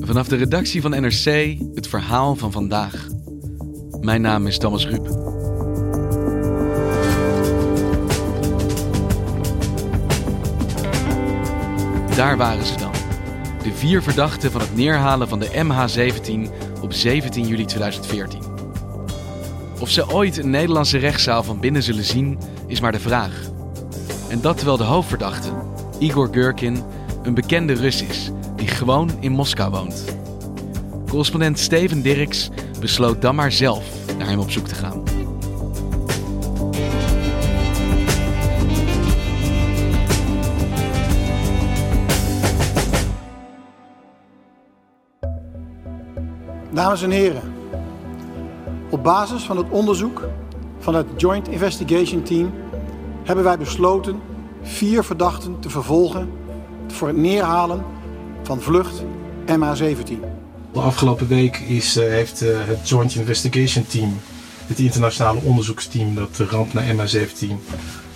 Vanaf de redactie van NRC het verhaal van vandaag. Mijn naam is Thomas Ruip. Daar waren ze dan. De vier verdachten van het neerhalen van de MH17 op 17 juli 2014. Of ze ooit een Nederlandse rechtszaal van binnen zullen zien, is maar de vraag. En dat terwijl de hoofdverdachte, Igor Gurkin, een bekende Rus is die gewoon in Moskou woont. Correspondent Steven Dirks besloot dan maar zelf naar hem op zoek te gaan. Dames en heren, op basis van het onderzoek van het Joint Investigation Team hebben wij besloten vier verdachten te vervolgen voor het neerhalen van vlucht MH17. De afgelopen week is, uh, heeft uh, het Joint Investigation Team, het internationale onderzoeksteam dat de ramp naar MH17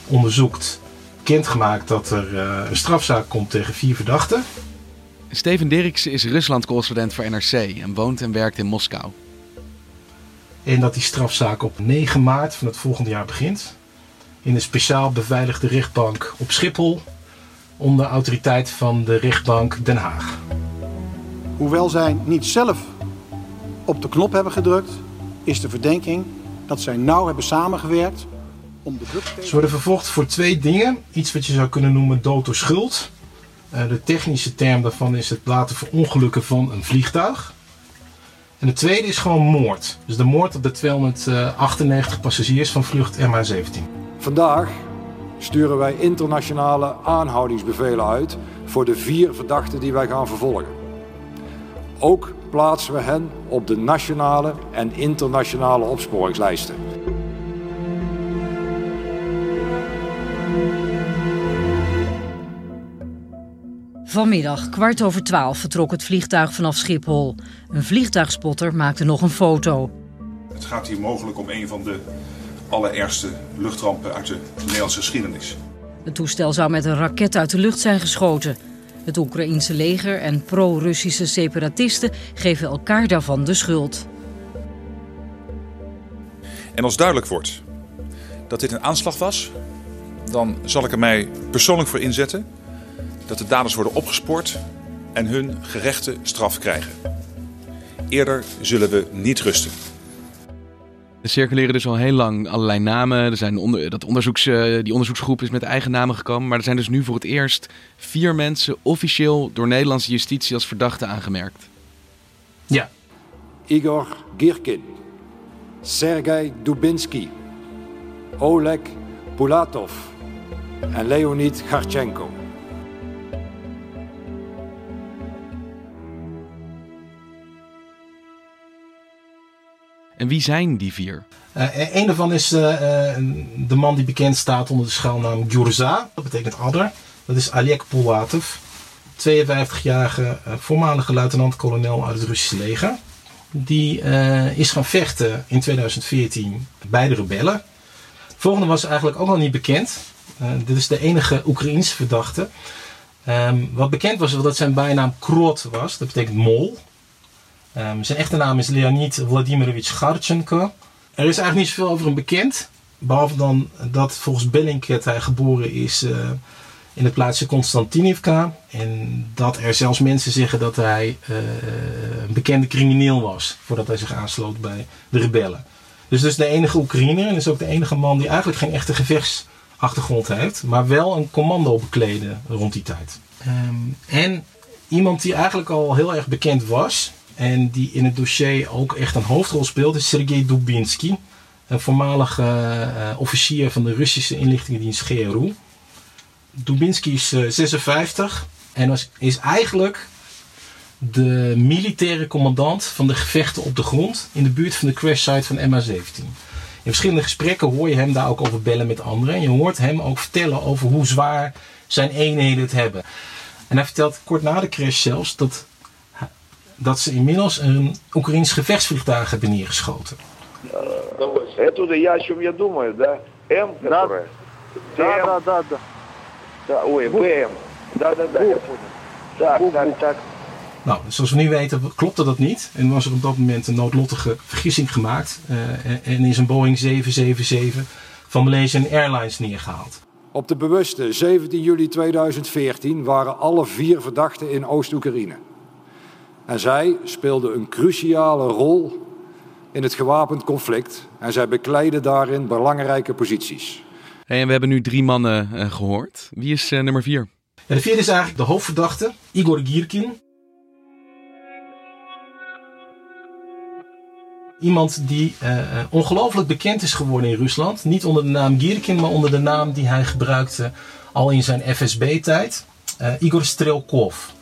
onderzoekt, bekendgemaakt dat er uh, een strafzaak komt tegen vier verdachten. Steven Dirks is Rusland-correspondent voor NRC en woont en werkt in Moskou. En dat die strafzaak op 9 maart van het volgende jaar begint. In een speciaal beveiligde rechtbank op Schiphol. Onder autoriteit van de rechtbank Den Haag. Hoewel zij niet zelf op de knop hebben gedrukt, is de verdenking dat zij nauw hebben samengewerkt om de druk Ze worden vervolgd voor twee dingen. Iets wat je zou kunnen noemen dood door schuld. Uh, de technische term daarvan is het laten verongelukken van een vliegtuig. En de tweede is gewoon moord. Dus de moord op de 298 passagiers van vlucht MH17. Vandaag sturen wij internationale aanhoudingsbevelen uit voor de vier verdachten die wij gaan vervolgen. Ook plaatsen we hen op de nationale en internationale opsporingslijsten. Vanmiddag, kwart over twaalf, vertrok het vliegtuig vanaf Schiphol. Een vliegtuigspotter maakte nog een foto. Het gaat hier mogelijk om een van de allerergste luchtrampen uit de Nederlandse geschiedenis. Het toestel zou met een raket uit de lucht zijn geschoten. Het Oekraïense leger en pro-Russische separatisten geven elkaar daarvan de schuld. En als duidelijk wordt dat dit een aanslag was, dan zal ik er mij persoonlijk voor inzetten dat de daders worden opgespoord en hun gerechte straf krijgen. Eerder zullen we niet rusten. Er circuleren dus al heel lang allerlei namen. Er zijn onder, dat onderzoeks, uh, die onderzoeksgroep is met eigen namen gekomen. Maar er zijn dus nu voor het eerst vier mensen officieel door Nederlandse justitie als verdachte aangemerkt. Ja. Igor Girkin, Sergei Dubinsky, Oleg Pulatov en Leonid Garchenko. En wie zijn die vier? Uh, een daarvan is uh, de man die bekend staat onder de schuilnaam Gyurza. Dat betekent adder. Dat is Oleg Pulatov. 52-jarige uh, voormalige luitenant-kolonel uit het Russische leger. Die is gaan vechten in 2014 bij de rebellen. De volgende was eigenlijk ook nog niet bekend. dit is de enige Oekraïense verdachte. Um, wat bekend was, was dat zijn bijnaam Krot was. Dat betekent mol. Um, zijn echte naam is Leonid Vladimirovich Garchenko. Er is eigenlijk niet zoveel over hem bekend. Behalve dan dat volgens Bellingcat hij geboren is uh, in het plaatsje Konstantinivka. En dat er zelfs mensen zeggen dat hij uh, een bekende crimineel was. Voordat hij zich aansloot bij de rebellen. Dus is de enige Oekraïner. En is ook de enige man die eigenlijk geen echte gevechtsachtergrond heeft. Maar wel een commando bekleedde rond die tijd. Um, en iemand die eigenlijk al heel erg bekend was. En die in het dossier ook echt een hoofdrol speelt, is Sergei Dubinsky. Een voormalige uh, officier van de Russische inlichtingendienst GRU. Dubinsky is uh, 56 en was, is eigenlijk de militaire commandant van de gevechten op de grond in de buurt van de crashsite van MH17. In verschillende gesprekken hoor je hem daar ook over bellen met anderen. En je hoort hem ook vertellen over hoe zwaar zijn eenheden het hebben. En hij vertelt kort na de crash zelfs dat, dat ze inmiddels een Oekraïns gevechtsvliegtuig hebben neergeschoten. Это я о чем я думаю, да? М, которая? Да, да, да, да. Да, ой, БМ. Да, да, да, я понял. Так, так, так. Nou, zoals we nu weten klopte dat niet. En was er op dat moment een noodlottige vergissing gemaakt. Uh, en is een Boeing 777 van Malaysian Airlines neergehaald. Op de bewuste 17 juli 2014 waren alle vier verdachten in Oost-Oekraïne. En zij speelden een cruciale rol in het gewapend conflict. En zij bekleiden daarin belangrijke posities. Hey, en we hebben nu drie mannen uh, gehoord. Wie is uh, nummer vier? Ja, de vierde is eigenlijk de hoofdverdachte, Igor Girkin. Iemand die uh, ongelooflijk bekend is geworden in Rusland. Niet onder de naam Girkin, maar onder de naam die hij gebruikte al in zijn FSB-tijd. Uh, Igor Strelkov.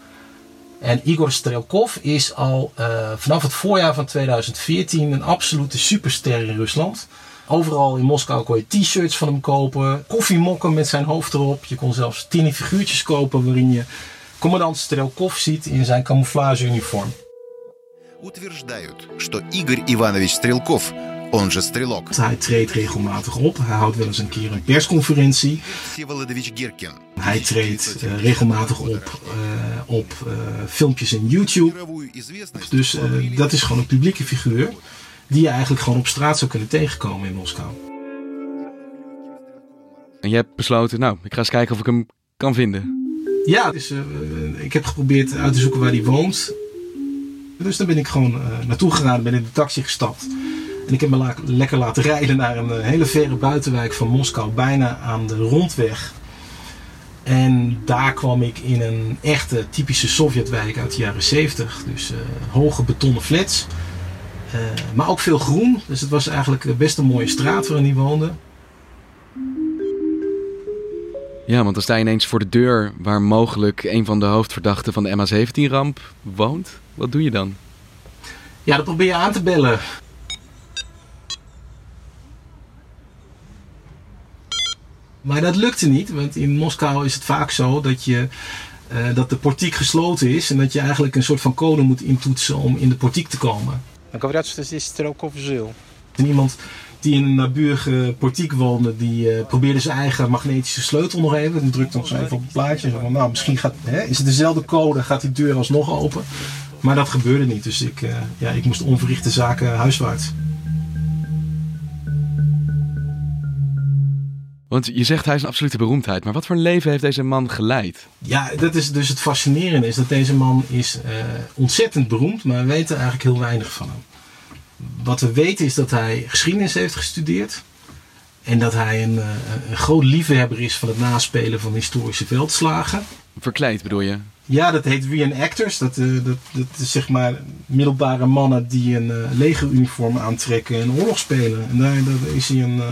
En Igor Strelkov is al uh, vanaf het voorjaar van 2014 een absolute superster in Rusland. Overal in Moskou kon je t-shirts van hem kopen, koffiemokken met zijn hoofd erop. Je kon zelfs tien figuurtjes kopen waarin je commandant Strelkov ziet in zijn camouflageuniform. утверждают, что Игорь Иванович Стрелков, он же Стрелок, Hij treedt regelmatig op. Hij houdt wel eens een keer een persconferentie. Всеволодович Гиркин, Hij treedt uh, regelmatig op uh, op uh, filmpjes in YouTube. мировую известность Dus uh, dat is gewoon een publieke figuur die je eigenlijk gewoon op straat zou kunnen tegenkomen in Moskou. En je hebt besloten, nou, ik ga eens kijken of ik hem kan vinden. Ja, dus, uh, ik heb geprobeerd uit te zoeken waar hij woont. Dus daar ben ik gewoon uh, naartoe gegaan, ben in de taxi gestapt. En ik heb me la lekker laten rijden naar een uh, hele verre buitenwijk van Moskou, bijna aan de rondweg. En daar kwam ik in een echte typische Sovjetwijk uit de jaren 70. Dus uh, hoge betonnen flats. maar ook veel groen. Dus het was eigenlijk best een mooie straat waarin hij woonde. Ja, want dan sta je ineens voor de deur waar mogelijk een van de hoofdverdachten van de MH17-ramp woont. Wat doe je dan? Ja, dan probeer je aan te bellen. Maar dat lukte niet, want in Moskou is het vaak zo dat, je, uh, dat de portiek gesloten is en dat je eigenlijk een soort van code moet intoetsen om in de portiek te komen. Говорят, что здесь Стрелков жил. En iemand die in een naburige portiek woonde, die uh, probeerde zijn eigen magnetische sleutel nog even. Die drukte nog zo even op het plaatje. Zo van, nou, misschien gaat, hè, is het dezelfde code, gaat die deur alsnog open. Maar dat gebeurde niet, dus ik, uh, ja, ik moest onverrichte zaken huiswaarts. Want je zegt hij is een absolute beroemdheid, maar wat voor een leven heeft deze man geleid? Ja, dat is dus het fascinerende, is dat deze man is uh, ontzettend beroemd, maar we weten eigenlijk heel weinig van hem. Wat we weten is dat hij geschiedenis heeft gestudeerd. En dat hij een, een groot liefhebber is van het naspelen van historische veldslagen. Verkleed bedoel je? Ja, dat heet reenactors. Dat, uh, dat, dat is zeg maar middelbare mannen die een uh, legeruniform aantrekken en oorlog spelen. En daar, is hij een uh,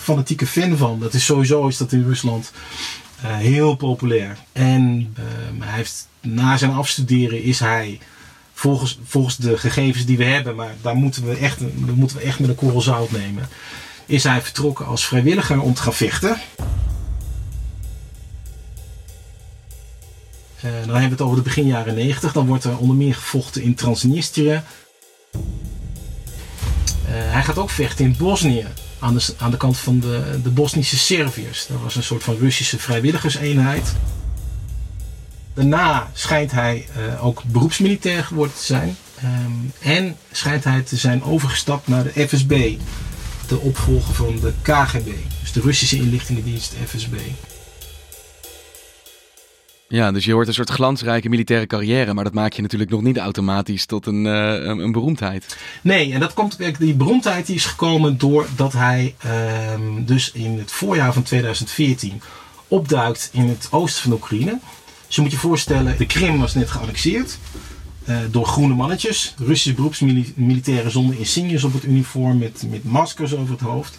fanatieke fan van. Dat is sowieso is dat in Rusland heel populair. En hij heeft, na zijn afstuderen is hij volgens, volgens de gegevens die we hebben, maar daar moeten we echt, daar moeten we echt met een korrel zout nemen. Is hij vertrokken als vrijwilliger om te gaan vechten. Dan hebben we het over de begin jaren 90. Dan wordt er onder meer gevochten in Transnistrië. Uh, hij gaat ook vechten in Bosnië. Aan de, aan de kant van de, de Bosnische Serviërs. Dat was een soort van Russische vrijwilligerseenheid. Daarna schijnt hij uh, ook beroepsmilitair geworden te zijn. Um, en schijnt hij te zijn overgestapt naar de FSB. De opvolger van de KGB. Dus de Russische inlichtingendienst FSB. Ja, dus je hoort een soort glansrijke militaire carrière, maar dat maak je natuurlijk nog niet automatisch tot een, uh, een, beroemdheid. Nee, en dat komt, die beroemdheid die is gekomen doordat hij um, dus in het voorjaar van 2014 opduikt in het oosten van Oekraïne. Dus je moet je voorstellen, de Krim was net geannexeerd uh, door groene mannetjes. Russische beroepsmilitairen zonder insignes op het uniform met, met maskers over het hoofd.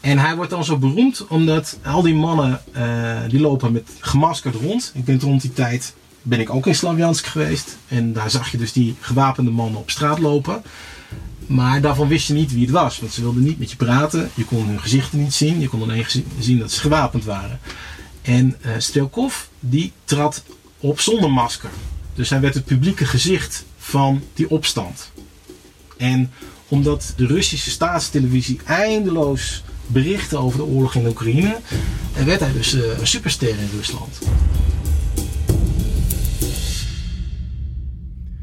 En hij wordt dan zo beroemd omdat al die mannen uh, die lopen met gemaskerd rond. Ik denk rond die tijd ben ik ook in Slavjansk geweest. En daar zag je dus die gewapende mannen op straat lopen. Maar daarvan wist je niet wie het was. Want ze wilden niet met je praten. Je kon hun gezichten niet zien. Je kon alleen zien dat ze gewapend waren. En uh, die trad op zonder masker. Dus hij werd het publieke gezicht van die opstand. En omdat de Russische staatstelevisie eindeloos berichtte over de oorlog in Oekraïne, werd hij dus uh, een superster in Rusland.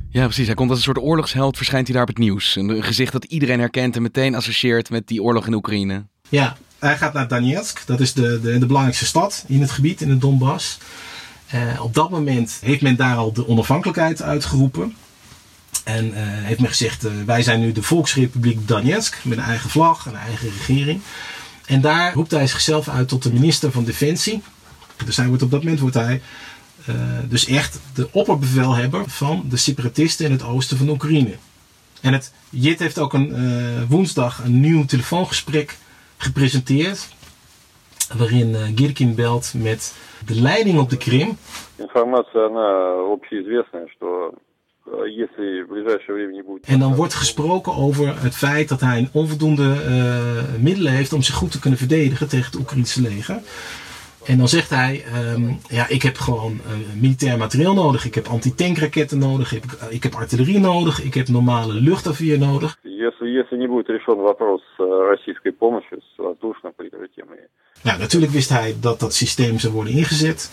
Ja, precies. Hij komt als een soort oorlogsheld, verschijnt hij daar op het nieuws. Een gezicht dat iedereen herkent en meteen associeert met die oorlog in Oekraïne. Ja, hij gaat naar Donetsk. Dat is de, de, de belangrijkste stad in het gebied, in het Donbass. Uh, op dat moment heeft men daar al de onafhankelijkheid uitgeroepen. En uh, heeft men gezegd, uh, wij zijn nu de Volksrepubliek Donetsk met een eigen vlag, een eigen regering. En daar roept hij zichzelf uit tot de minister van Defensie. Dus hij wordt op dat moment wordt hij uh, dus echt de opperbevelhebber van de separatisten in het oosten van Oekraïne. En het JIT heeft ook een woensdag een nieuw telefoongesprek gepresenteerd. Waarin Girkin belt met de leiding op de Krim. Informatie она общеизвестная, что en dan wordt gesproken over het feit dat hij onvoldoende uh, middelen heeft om zich goed te kunnen verdedigen tegen het Oekraïnse leger. En dan zegt hij, um, ja, ik heb gewoon uh, militair materieel nodig. Ik heb antitankraketten nodig. Ik heb, ik heb artillerie nodig. Ik heb normale luchtafweer nodig. Ja, natuurlijk wist hij dat dat systeem zou worden ingezet.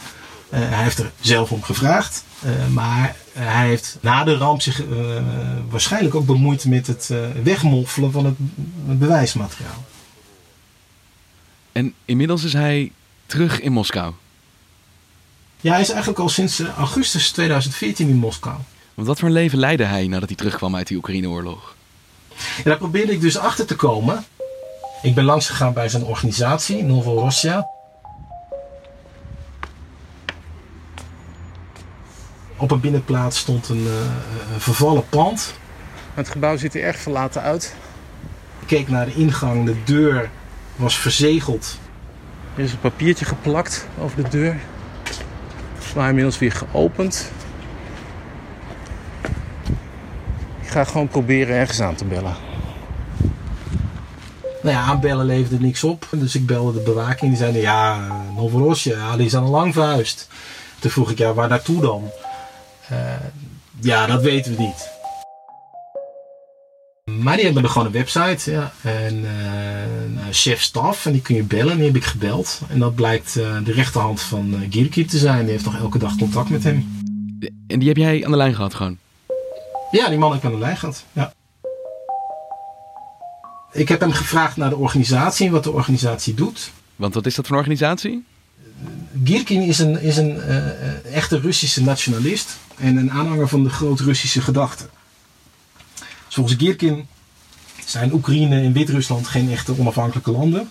Uh, hij heeft er zelf om gevraagd. Uh, maar hij heeft na de ramp zich uh, waarschijnlijk ook bemoeid met het wegmoffelen van het, het, bewijsmateriaal. En inmiddels is hij terug in Moskou. Ja, hij is eigenlijk al sinds augustus 2014 in Moskou. Want wat voor een leven leidde hij nadat hij terugkwam uit die Oekraïne-oorlog? Ja, daar probeerde ik dus achter te komen. Ik ben langs gegaan bij zijn organisatie, Novorossia. Op een binnenplaats stond een, een vervallen pand. Het gebouw ziet er erg verlaten uit. Ik keek naar de ingang, de deur was verzegeld. Er is een papiertje geplakt over de deur. Maar inmiddels weer geopend. Ik ga gewoon proberen ergens aan te bellen. Nou ja, aanbellen leverde niks op. Dus ik belde de bewaking. Die zeiden, ja, Novorosje, ja, die is al lang verhuisd. Toen vroeg ik, ja, waar naartoe dan? Uh, ja, dat weten we niet. Maar die hebben gewoon een website. Ja. En uh, chef staf. En die kun je bellen. En die heb ik gebeld. En dat blijkt uh, de rechterhand van uh, te zijn. Die heeft nog elke dag contact met hem. En die heb jij aan de lijn gehad gewoon? Ja, die man heb ik aan de lijn gehad. Ja. Ik heb hem gevraagd naar de organisatie en wat de organisatie doet. Want wat is dat voor een organisatie? Girkin is een, is een uh, echte Russische nationalist en een aanhanger van de groot-Russische gedachte. Volgens Girkin zijn Oekraïne en Wit-Rusland geen echte onafhankelijke landen,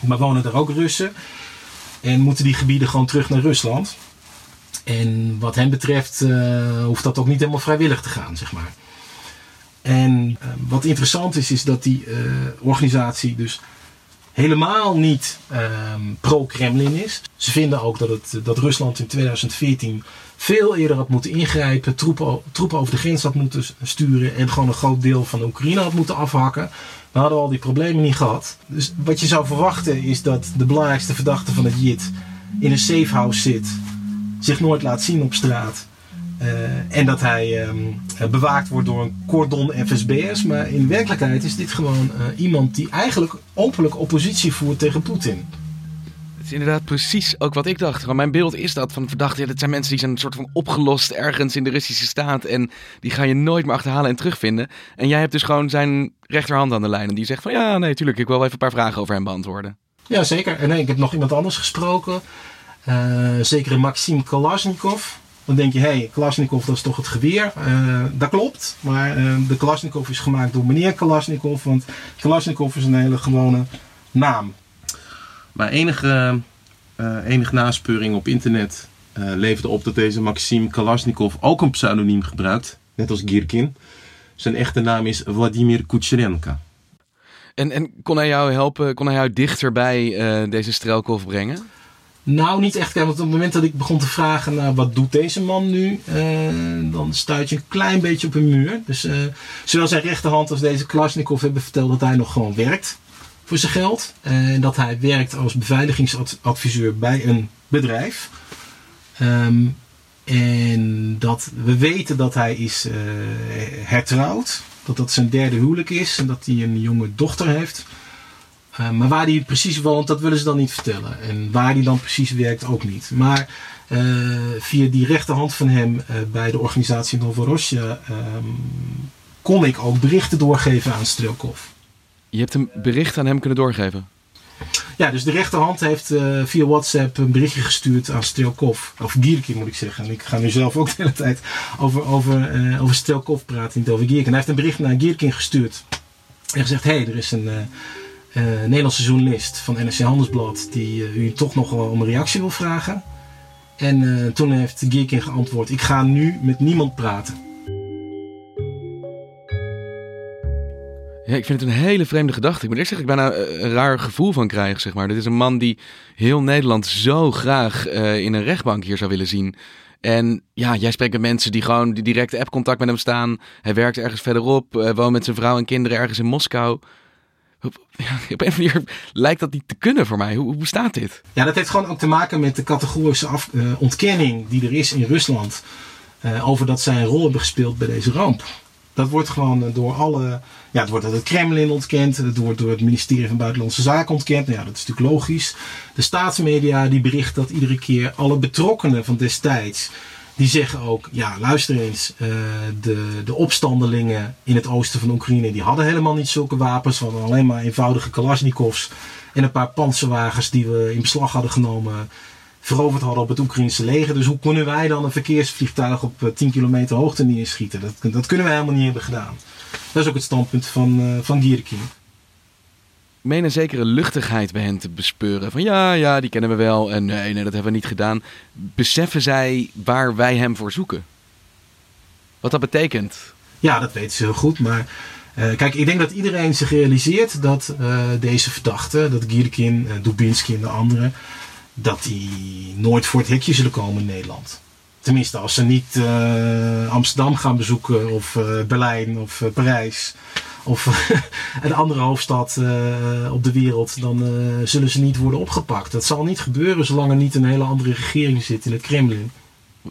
maar wonen er ook Russen en moeten die gebieden gewoon terug naar Rusland. En wat hem betreft uh, hoeft dat ook niet helemaal vrijwillig te gaan, zeg maar. En wat interessant is, is dat die organisatie dus helemaal niet um, pro-Kremlin is. Ze vinden ook dat, het, dat Rusland in 2014 veel eerder had moeten ingrijpen, troepen, troepen over de grens had moeten sturen en gewoon een groot deel van de Oekraïne had moeten afhakken. We hadden al die problemen niet gehad. Dus wat je zou verwachten is dat de belangrijkste verdachte van het JIT in een safehouse zit, zich nooit laat zien op straat. Uh, en dat hij um, bewaakt wordt door een cordon FSB'ers. Maar in werkelijkheid is dit gewoon uh, iemand die eigenlijk openlijk oppositie voert tegen Poetin. Het is inderdaad precies ook wat ik dacht. Gewoon mijn beeld is dat van verdachte. Ja, dat zijn mensen die zijn een soort van opgelost ergens in de Russische staat. En die ga je nooit meer achterhalen en terugvinden. En jij hebt dus gewoon zijn rechterhand aan de lijn. En die zegt van ja, nee, tuurlijk. Ik wil wel even een paar vragen over hem beantwoorden. Ja, zeker. En nee, ik heb nog iemand anders gesproken. Uh, zekere Maxim Kalashnikov. Dan denk je, hé, hey, Kalashnikov, dat is toch het geweer? Uh, dat klopt, maar uh, de Kalashnikov is gemaakt door meneer Kalashnikov, want Kalashnikov is een hele gewone naam. Maar enige, uh, enige naspeuring op internet leverde op dat deze Maxim Kalashnikov ook een pseudoniem gebruikt, net als Girkin. Zijn echte naam is Vladimir Kucherenka. En, en kon hij jou helpen, kon hij jou dichter bij deze Strelkov brengen? Nou, niet echt. Want op het moment dat ik begon te vragen naar wat doet deze man nu, uh, dan stuit je een klein beetje op een muur. Dus uh, zowel zijn rechterhand als deze Klasnikov hebben verteld dat hij nog gewoon werkt voor zijn geld. En dat hij werkt als beveiligingsadviseur bij een bedrijf. Um, en dat we weten dat hij is uh, hertrouwd. Dat dat zijn derde huwelijk is en dat hij een jonge dochter heeft. Uh, maar waar hij precies woont, dat willen ze dan niet vertellen. En waar hij dan precies werkt, ook niet. Maar uh, via die rechterhand van hem uh, bij de organisatie Novorossija um, kon ik ook berichten doorgeven aan Strelkov. Je hebt een bericht aan hem kunnen doorgeven? Ja, dus de rechterhand heeft via WhatsApp een berichtje gestuurd aan Strelkov. Of Gierkin moet ik zeggen. En ik ga nu zelf ook de hele tijd over, over, over Strelkov praten, niet over Gierkin. Hij heeft een bericht naar Gierkin gestuurd. En gezegd, hé, hey, er is een Nederlandse journalist van NRC Handelsblad die u toch nog om een reactie wil vragen. En toen heeft Gierkin geantwoord, ik ga nu met niemand praten. Ja, ik vind het een hele vreemde gedachte. Ik moet eerst zeggen, ik bijna een raar gevoel van krijgen, zeg maar. Dit is een man die heel Nederland zo graag in een rechtbank hier zou willen zien. En ja, jij spreekt met mensen die gewoon direct app-contact met hem staan. Hij werkt ergens verderop, woont met zijn vrouw en kinderen ergens in Moskou. Op, een manier lijkt dat niet te kunnen voor mij. Hoe, bestaat dit? Ja, dat heeft gewoon ook te maken met de categorische uh, ontkenning die er is in Rusland. over dat zij een rol hebben gespeeld bij deze ramp. Dat wordt gewoon door alle. Ja, het wordt door het Kremlin ontkend. Het wordt door het ministerie van Buitenlandse Zaken ontkend. Nou ja, dat is natuurlijk logisch. De staatsmedia die berichten dat iedere keer. Alle betrokkenen van destijds. Die zeggen ook, ja luister eens, uh, de, de opstandelingen in het oosten van Oekraïne, die hadden helemaal niet zulke wapens. We hadden alleen maar eenvoudige Kalashnikovs en een paar panzerwagens die we in beslag hadden genomen veroverd hadden op het Oekraïnse leger. Dus hoe kunnen wij dan een verkeersvliegtuig op 10 kilometer hoogte neerschieten? Dat, dat kunnen wij helemaal niet hebben gedaan. Dat is ook het standpunt van, uh, van Gierkin. Meen een zekere luchtigheid bij hen te bespeuren. Van ja, ja, die kennen we wel. En nee, nee, dat hebben we niet gedaan. Beseffen zij waar wij hem voor zoeken? Wat dat betekent? Ja, dat weten ze heel goed. Maar uh, kijk, ik denk dat iedereen zich realiseert dat uh, deze verdachten, dat Gierkin, Dubinsky en de anderen dat die nooit voor het hekje zullen komen in Nederland. Tenminste, als ze niet uh, Amsterdam gaan bezoeken, of uh, Berlijn, of uh, Parijs, of een andere hoofdstad op de wereld, dan zullen ze niet worden opgepakt. Dat zal niet gebeuren zolang er niet een hele andere regering zit in het Kremlin.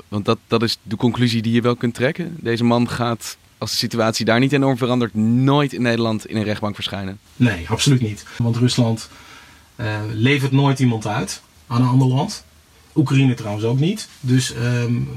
Want dat, dat is de conclusie die je wel kunt trekken. Deze man gaat, als de situatie daar niet enorm verandert, nooit in Nederland in een rechtbank verschijnen. Nee, absoluut niet. Want Rusland levert nooit iemand uit aan een ander land. Oekraïne trouwens ook niet. Dus um,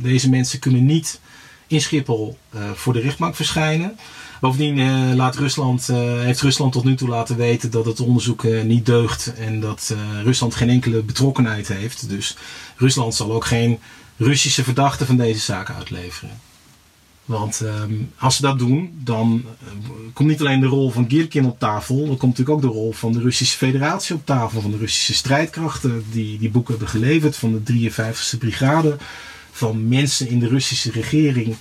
deze mensen kunnen niet in Schiphol uh, voor de rechtbank verschijnen. Bovendien uh, laat Rusland, uh, heeft Rusland tot nu toe laten weten dat het onderzoek niet deugt en dat Rusland geen enkele betrokkenheid heeft. Dus Rusland zal ook geen Russische verdachten van deze zaak uitleveren. Want um, als ze dat doen, dan komt niet alleen de rol van Girkin op tafel, dan komt natuurlijk ook de rol van de Russische Federatie op tafel, van de Russische strijdkrachten die die boeken hebben geleverd, van de 53e brigade, van mensen in de Russische regering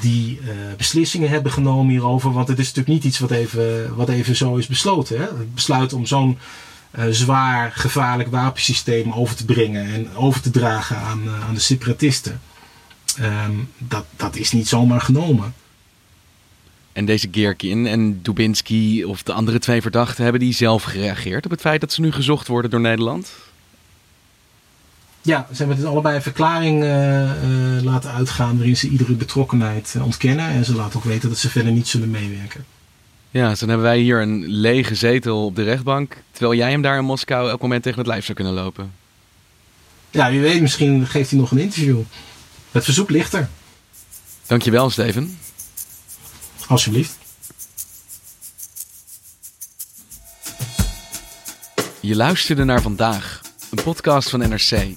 die uh, beslissingen hebben genomen hierover. Want het is natuurlijk niet iets wat even, wat even zo is besloten. Hè? Het besluit om zo'n uh, zwaar gevaarlijk wapensysteem over te brengen en over te dragen aan, aan de separatisten. Um, dat, dat is niet zomaar genomen. En deze Geerkin en Dubinsky of de andere twee verdachten hebben die zelf gereageerd op het feit dat ze nu gezocht worden door Nederland? Ja, ze hebben dus allebei een verklaring uh, uh, laten uitgaan waarin ze iedere betrokkenheid uh, ontkennen. En ze laten ook weten dat ze verder niet zullen meewerken. Ja, dus dan hebben wij hier een lege zetel op de rechtbank. Terwijl jij hem daar in Moskou elk moment tegen het lijf zou kunnen lopen. Ja, wie weet, misschien geeft hij nog een interview. Het verzoek ligt er. Dankjewel, Steven. Alsjeblieft. Je luisterde naar vandaag, een podcast van NRC.